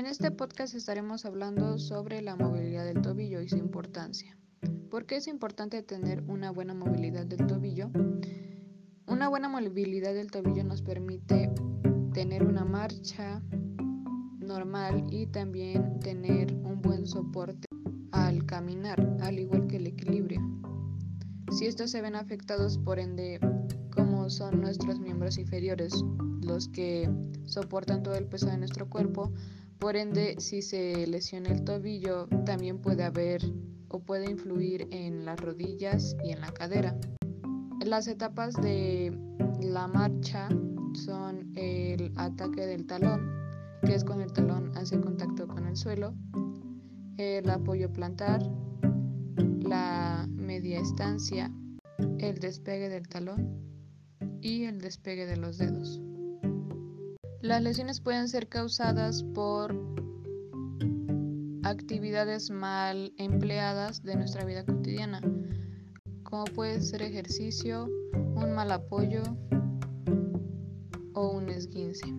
En este podcast estaremos hablando sobre la movilidad del tobillo y su importancia. ¿Por qué es importante tener una buena movilidad del tobillo? Una buena movilidad del tobillo nos permite tener una marcha normal y también tener un buen soporte al caminar, al igual que el equilibrio. Si estos se ven afectados, por ende, como son nuestros miembros inferiores los que soportan todo el peso de nuestro cuerpo, por ende, si se lesiona el tobillo, también puede haber o puede influir en las rodillas y en la cadera. Las etapas de la marcha son el ataque del talón, que es cuando el talón hace contacto con el suelo, el apoyo plantar, la media estancia, el despegue del talón y el despegue de los dedos. Las lesiones pueden ser causadas por actividades mal empleadas de nuestra vida cotidiana, como puede ser ejercicio, un mal apoyo o un esguince.